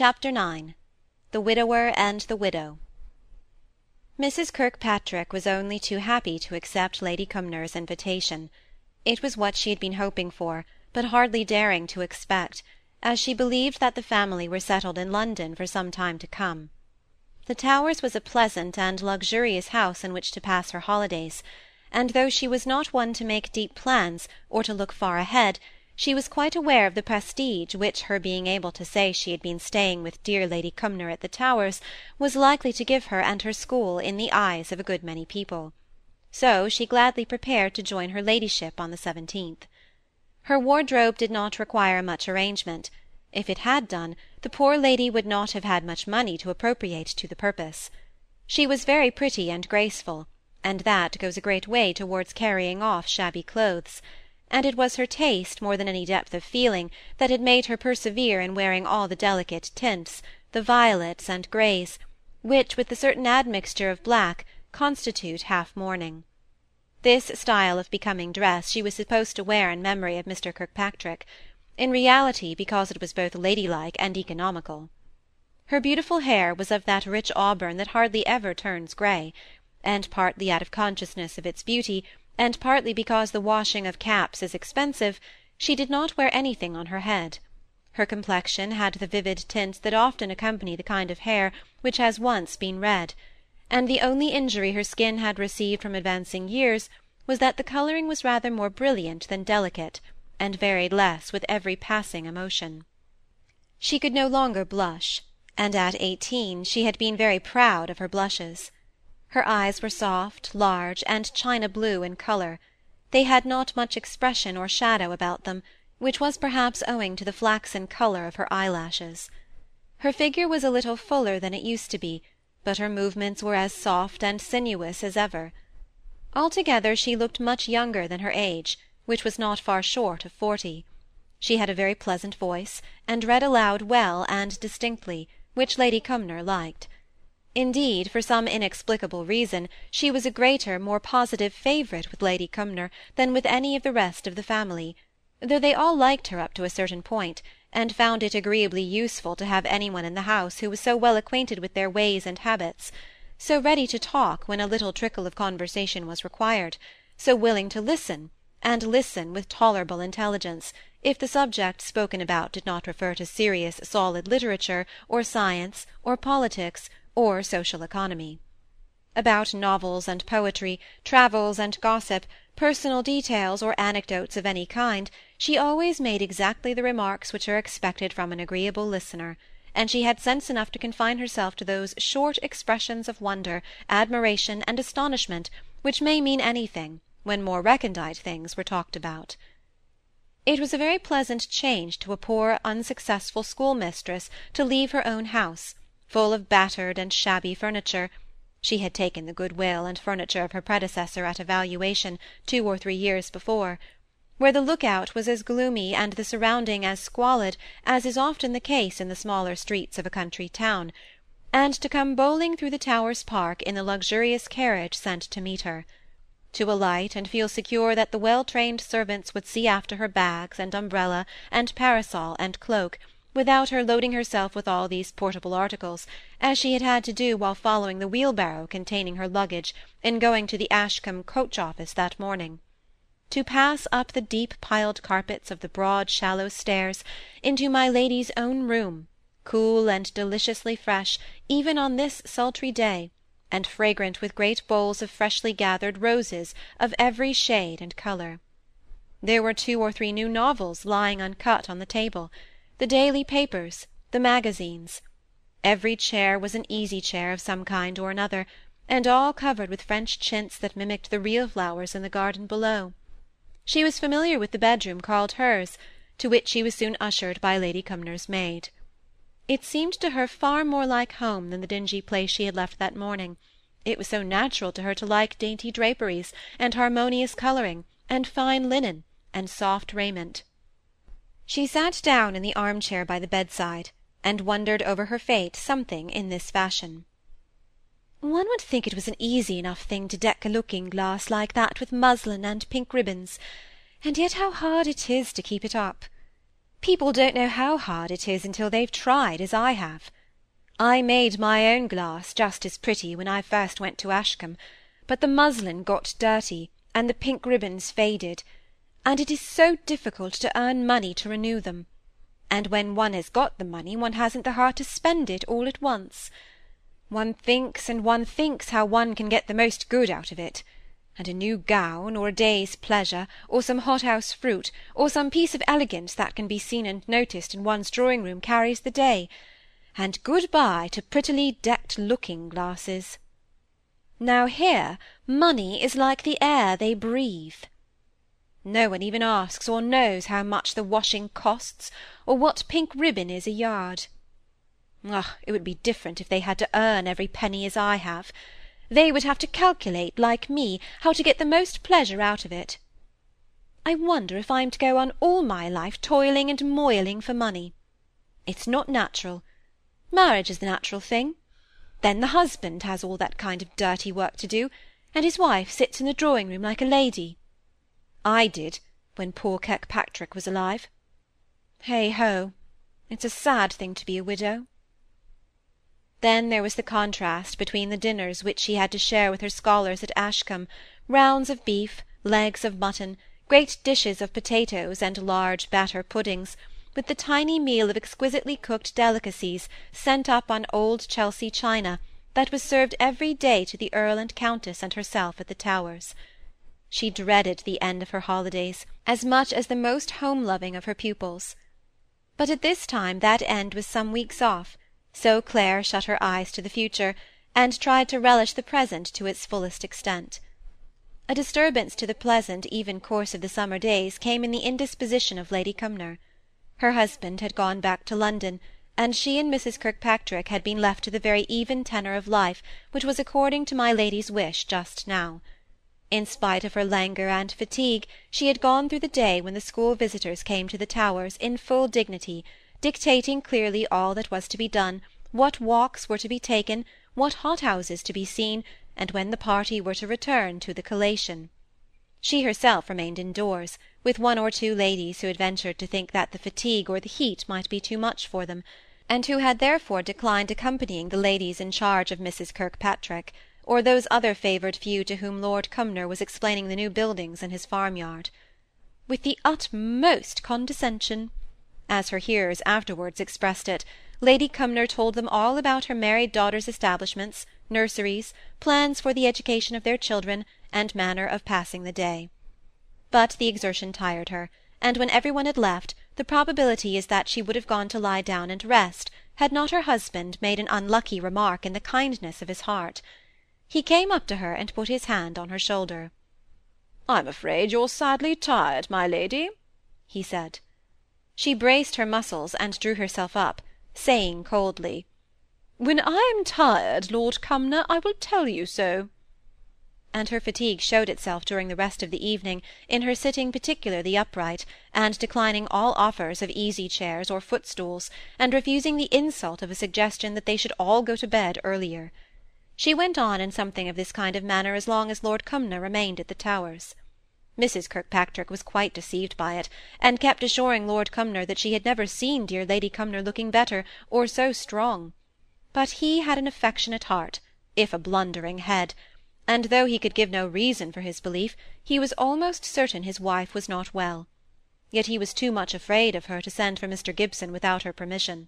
Chapter IX The Widower and the Widow Mrs. Kirkpatrick was only too happy to accept Lady Cumnor's invitation. It was what she had been hoping for, but hardly daring to expect, as she believed that the family were settled in London for some time to come. The Towers was a pleasant and luxurious house in which to pass her holidays, and though she was not one to make deep plans or to look far ahead, she was quite aware of the prestige which her being able to say she had been staying with dear Lady Cumnor at the Towers was likely to give her and her school in the eyes of a good many people. So she gladly prepared to join her ladyship on the seventeenth. Her wardrobe did not require much arrangement. If it had done, the poor lady would not have had much money to appropriate to the purpose. She was very pretty and graceful, and that goes a great way towards carrying off shabby clothes; and it was her taste more than any depth of feeling that had made her persevere in wearing all the delicate tints, the violets and greys, which, with a certain admixture of black, constitute half mourning. This style of becoming dress she was supposed to wear in memory of Mr. Kirkpatrick; in reality because it was both ladylike and economical. Her beautiful hair was of that rich auburn that hardly ever turns grey and partly out of consciousness of its beauty, and partly because the washing of caps is expensive, she did not wear anything on her head. Her complexion had the vivid tints that often accompany the kind of hair which has once been red, and the only injury her skin had received from advancing years was that the colouring was rather more brilliant than delicate, and varied less with every passing emotion. She could no longer blush, and at eighteen she had been very proud of her blushes. Her eyes were soft, large, and china blue in colour; they had not much expression or shadow about them, which was perhaps owing to the flaxen colour of her eyelashes. Her figure was a little fuller than it used to be, but her movements were as soft and sinuous as ever. Altogether she looked much younger than her age, which was not far short of forty. She had a very pleasant voice, and read aloud well and distinctly, which Lady Cumnor liked. Indeed, for some inexplicable reason, she was a greater, more positive favourite with Lady Cumnor than with any of the rest of the family, though they all liked her up to a certain point, and found it agreeably useful to have any one in the house who was so well acquainted with their ways and habits, so ready to talk when a little trickle of conversation was required, so willing to listen, and listen with tolerable intelligence, if the subject spoken about did not refer to serious solid literature, or science, or politics, or social economy. About novels and poetry, travels and gossip, personal details or anecdotes of any kind, she always made exactly the remarks which are expected from an agreeable listener, and she had sense enough to confine herself to those short expressions of wonder, admiration, and astonishment which may mean anything, when more recondite things were talked about. It was a very pleasant change to a poor unsuccessful schoolmistress to leave her own house full of battered and shabby furniture. She had taken the good-will and furniture of her predecessor at a valuation two or three years before where the look-out was as gloomy and the surrounding as squalid as is often the case in the smaller streets of a country town, and to come bowling through the Towers Park in the luxurious carriage sent to meet her. To alight and feel secure that the well-trained servants would see after her bags and umbrella and parasol and cloak without her loading herself with all these portable articles, as she had had to do while following the wheelbarrow containing her luggage in going to the Ashcombe coach-office that morning to pass up the deep-piled carpets of the broad shallow stairs into my lady's own room, cool and deliciously fresh even on this sultry day, and fragrant with great bowls of freshly gathered roses of every shade and colour. There were two or three new novels lying uncut on the table the daily papers, the magazines. Every chair was an easy-chair of some kind or another, and all covered with French chintz that mimicked the real flowers in the garden below. She was familiar with the bedroom called hers, to which she was soon ushered by Lady Cumnor's maid. It seemed to her far more like home than the dingy place she had left that morning. It was so natural to her to like dainty draperies, and harmonious colouring, and fine linen, and soft raiment. She sat down in the arm-chair by the bedside, and wondered over her fate something in this fashion. One would think it was an easy enough thing to deck a looking-glass like that with muslin and pink ribbons, and yet how hard it is to keep it up. People don't know how hard it is until they've tried, as I have. I made my own glass just as pretty when I first went to Ashcombe, but the muslin got dirty, and the pink ribbons faded, and it is so difficult to earn money to renew them and when one has got the money one hasn't the heart to spend it all at once. One thinks and one thinks how one can get the most good out of it, and a new gown, or a day's pleasure, or some hothouse fruit, or some piece of elegance that can be seen and noticed in one's drawing-room carries the day, and good-bye to prettily decked looking-glasses. Now here money is like the air they breathe. No one even asks or knows how much the washing costs, or what pink ribbon is a yard. Ah, it would be different if they had to earn every penny as I have. They would have to calculate, like me, how to get the most pleasure out of it. I wonder if I'm to go on all my life toiling and moiling for money. It's not natural. Marriage is the natural thing. Then the husband has all that kind of dirty work to do, and his wife sits in the drawing-room like a lady. I did, when poor Kirkpatrick was alive. Hey-ho! It's a sad thing to be a widow. Then there was the contrast between the dinners which she had to share with her scholars at Ashcombe, rounds of beef, legs of mutton, great dishes of potatoes, and large batter puddings, with the tiny meal of exquisitely cooked delicacies sent up on old Chelsea china, that was served every day to the Earl and Countess and herself at the Towers. She dreaded the end of her holidays as much as the most home-loving of her pupils. But at this time that end was some weeks off, so Clare shut her eyes to the future, and tried to relish the present to its fullest extent. A disturbance to the pleasant, even course of the summer days came in the indisposition of Lady Cumnor. Her husband had gone back to London, and she and Mrs. Kirkpatrick had been left to the very even tenor of life which was according to my lady's wish just now. In spite of her languor and fatigue, she had gone through the day when the school visitors came to the Towers in full dignity, dictating clearly all that was to be done, what walks were to be taken, what hot-houses to be seen, and when the party were to return to the collation. She herself remained indoors, with one or two ladies who had ventured to think that the fatigue or the heat might be too much for them, and who had therefore declined accompanying the ladies in charge of Mrs. Kirkpatrick or those other favoured few to whom Lord Cumnor was explaining the new buildings in his farm-yard. With the utmost condescension, as her hearers afterwards expressed it, Lady Cumnor told them all about her married daughter's establishments, nurseries, plans for the education of their children, and manner of passing the day. But the exertion tired her, and when every one had left, the probability is that she would have gone to lie down and rest, had not her husband made an unlucky remark in the kindness of his heart. He came up to her and put his hand on her shoulder. "I'm afraid you're sadly tired, my lady," he said. She braced her muscles and drew herself up, saying coldly, "When I am tired, Lord Cumnor, I will tell you so." And her fatigue showed itself during the rest of the evening in her sitting particularly upright, and declining all offers of easy-chairs or footstools, and refusing the insult of a suggestion that they should all go to bed earlier. She went on in something of this kind of manner as long as Lord Cumnor remained at the Towers. Mrs. Kirkpatrick was quite deceived by it, and kept assuring Lord Cumnor that she had never seen dear Lady Cumnor looking better, or so strong. But he had an affectionate heart, if a blundering head, and though he could give no reason for his belief, he was almost certain his wife was not well. Yet he was too much afraid of her to send for Mr. Gibson without her permission.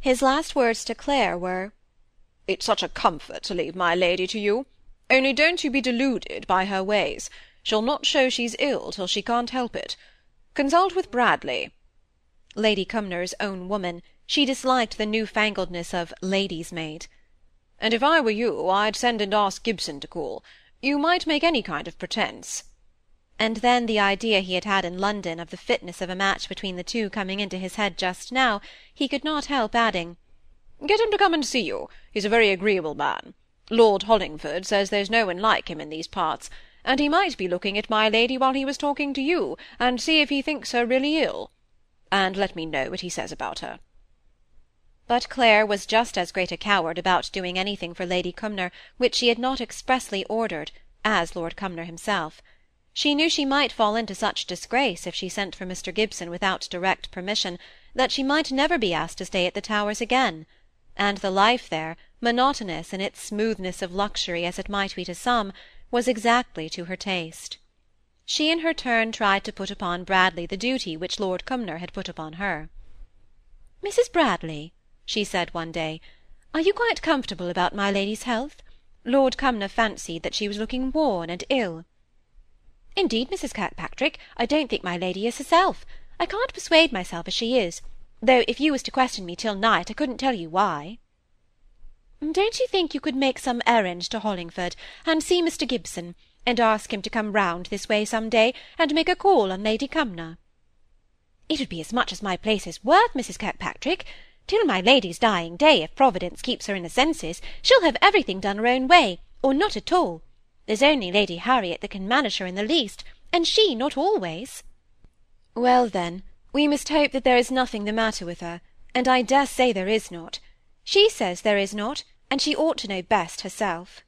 His last words to Clare were, it's such a comfort to leave my lady to you. Only don't you be deluded by her ways. She'll not show she's ill till she can't help it. Consult with Bradley. Lady Cumnor's own woman, she disliked the new-fangledness of lady's maid. And if I were you, I'd send and ask Gibson to call. You might make any kind of pretence. And then the idea he had had in London of the fitness of a match between the two coming into his head just now, he could not help adding, Get him to come and see you. He's a very agreeable man. Lord Hollingford says there's no one like him in these parts, and he might be looking at my lady while he was talking to you, and see if he thinks her really ill. And let me know what he says about her. But Clare was just as great a coward about doing anything for Lady Cumnor which she had not expressly ordered, as Lord Cumnor himself. She knew she might fall into such disgrace if she sent for Mr. Gibson without direct permission, that she might never be asked to stay at the Towers again; and the life there, monotonous in its smoothness of luxury as it might be to some, was exactly to her taste. She in her turn tried to put upon Bradley the duty which Lord Cumnor had put upon her. "Mrs. Bradley," she said one day, "are you quite comfortable about my lady's health? Lord Cumnor fancied that she was looking worn and ill." "Indeed, Mrs. Kirkpatrick, I don't think my lady is herself. I can't persuade myself as she is, though if you was to question me till night, I couldn't tell you why." "Don't you think you could make some errand to Hollingford, and see Mr. Gibson, and ask him to come round this way some day, and make a call on Lady Cumnor?" "It would be as much as my place is worth, Mrs. Kirkpatrick. Till my lady's dying day, if Providence keeps her in her senses, she'll have everything done her own way, or not at all. There's only Lady Harriet that can manage her in the least, and she not always." "Well, then, we must hope that there is nothing the matter with her, and I dare say there is not. She says there is not, and she ought to know best herself."